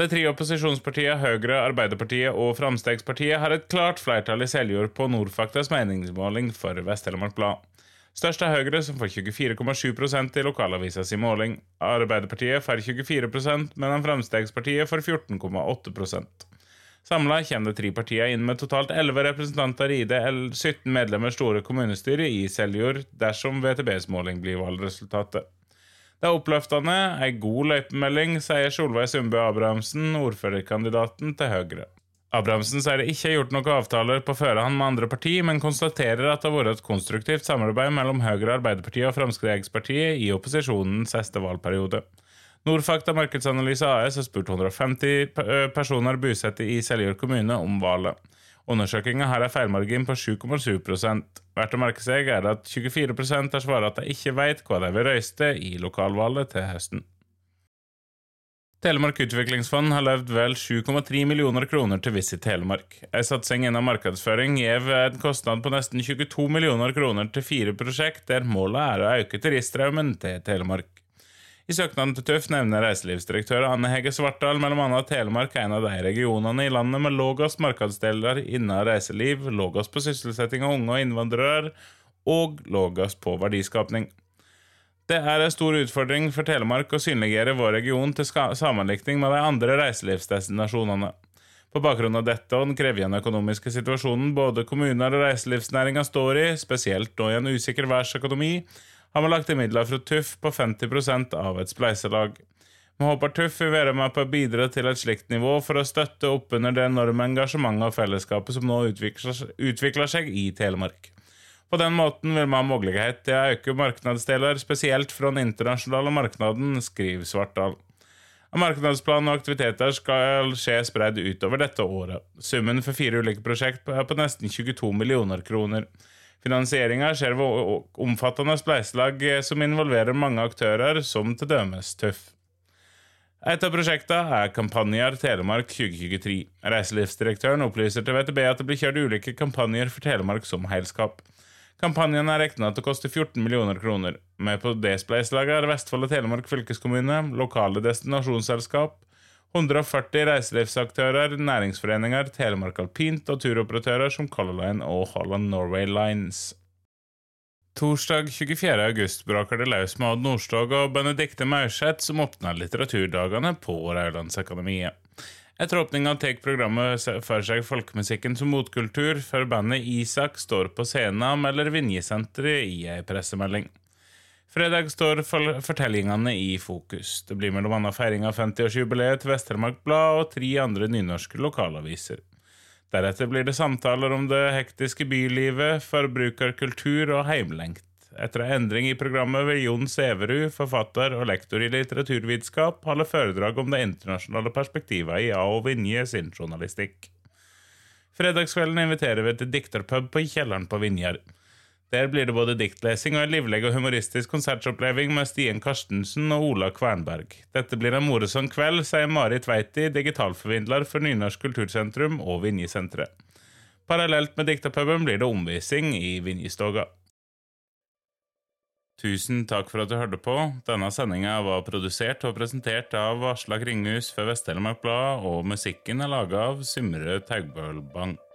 De tre opposisjonspartiene Høyre, Arbeiderpartiet og Framstegspartiet har et klart flertall i Seljord på Nordfaktas meningsmåling for Vest-Telemark Blad. Størst er Høyre, som får 24,7% i lokalavisa si måling. Arbeiderpartiet får 24% medan Framstegspartiet får 14,8 Samla kommer de tre partiene inn med totalt 11 representanter i det 17 medlemmer store kommunestyret i Seljord, dersom VTBs måling blir valgresultatet. Det er oppløftende, ei god løypemelding, sier Solveig Sundbø Abrahamsen, ordførerkandidaten til Høyre. Abrahamsen sier det ikke er gjort noen avtaler på førehånd med andre parti, men konstaterer at det har vært et konstruktivt samarbeid mellom Høyre, Arbeiderpartiet og Fremskrittspartiet i opposisjonens siste valgperiode. Nordfakta Markedsanalyse AS har spurt 150 personer bosatt i Seljord kommune om valget. Undersøkelsen har en feilmargin på 7,7 Verdt å merke seg er at 24 har svart at de ikke vet hva de vil røyste i lokalvalget til høsten. Telemark Utviklingsfond har levd vel 7,3 millioner kroner til Visit Telemark. En satsing innen markedsføring gir en kostnad på nesten 22 millioner kroner til fire prosjekt, der målet er å øke turiststrømmen til Telemark. I søknaden til Tøff nevner reiselivsdirektør Anne Hege Svartdal bl.a. at Telemark er en av de regionene i landet med lavest markedsdeler innen reiseliv, lavest på sysselsetting av unge og innvandrere og lavest på verdiskapning. Det er en stor utfordring for Telemark å synliggjøre vår region til sammenlikning med de andre reiselivsdestinasjonene. På bakgrunn av dette og den krevende økonomiske situasjonen både kommuner og reiselivsnæringa står i, spesielt nå i en usikker verdensøkonomi, har man lagt inn midler fra TUF på 50% av et spleiselag. Vi håper TUF vil være med på å bidra til et slikt nivå for å støtte opp under det enorme engasjementet og fellesskapet som nå utvikler seg i Telemark. På den måten vil vi ha mulighet til å øke markedsdeler, spesielt fra den internasjonale markedet, skriver Svartdal. Markedsplanen og aktiviteter skal skje spredd utover dette året. Summen for fire ulike prosjekt er på nesten 22 millioner kroner. Finansieringa skjer ved omfattende spleiselag som involverer mange aktører, som til dømes Tøff. Et av prosjektene er Kampanjer Telemark 2023. Reiselivsdirektøren opplyser til VTB at det blir kjørt ulike kampanjer for Telemark som helskap. Kampanjen er regna til å koste 14 millioner kroner. Med på det spleiselaget er Vestfold og Telemark fylkeskommune, lokale destinasjonsselskap, 140 reiselivsaktører, næringsforeninger, Telemark Alpint og turoperatører som Color Line og Holland Norway Lines. Torsdag 24. august braker det løs med Odd Nordstoga og Benedicte Maurseth som åpner Litteraturdagene på Raulandsakademiet. Etter åpninga tar programmet for seg folkemusikken som motkultur, før bandet Isak står på scenen, og melder Vinjesenteret i ei pressemelding. Fredag står fortellingene i fokus. Det blir bl.a. feiring av 50-årsjubileet til Vest-Telemark Blad og tre andre nynorske lokalaviser. Deretter blir det samtaler om det hektiske bylivet, forbrukerkultur og heimlengt. Etter en endring i programmet vil Jon Sæverud, forfatter og lektor i litteraturvitenskap, holde foredrag om det internasjonale perspektivet i A. og Vinje sin journalistikk. Fredagskvelden inviterer vi til dikterpub på kjelleren på Vinjar. Der blir det både diktlesing og en livlig og humoristisk konsertoppleving med Stien Karstensen og Ola Kvernberg. Dette blir en morsom kveld, sier Marit Tveiti, digitalforvindler for Nynorsk kultursentrum og Vinjesenteret. Parallelt med diktapuben blir det omvisning i Vinjestoga. Tusen takk for at du hørte på. Denne sendinga var produsert og presentert av Aslak Ringhus for Vest-Telemark Blad, og musikken er laga av Symre Taugbøl Bank.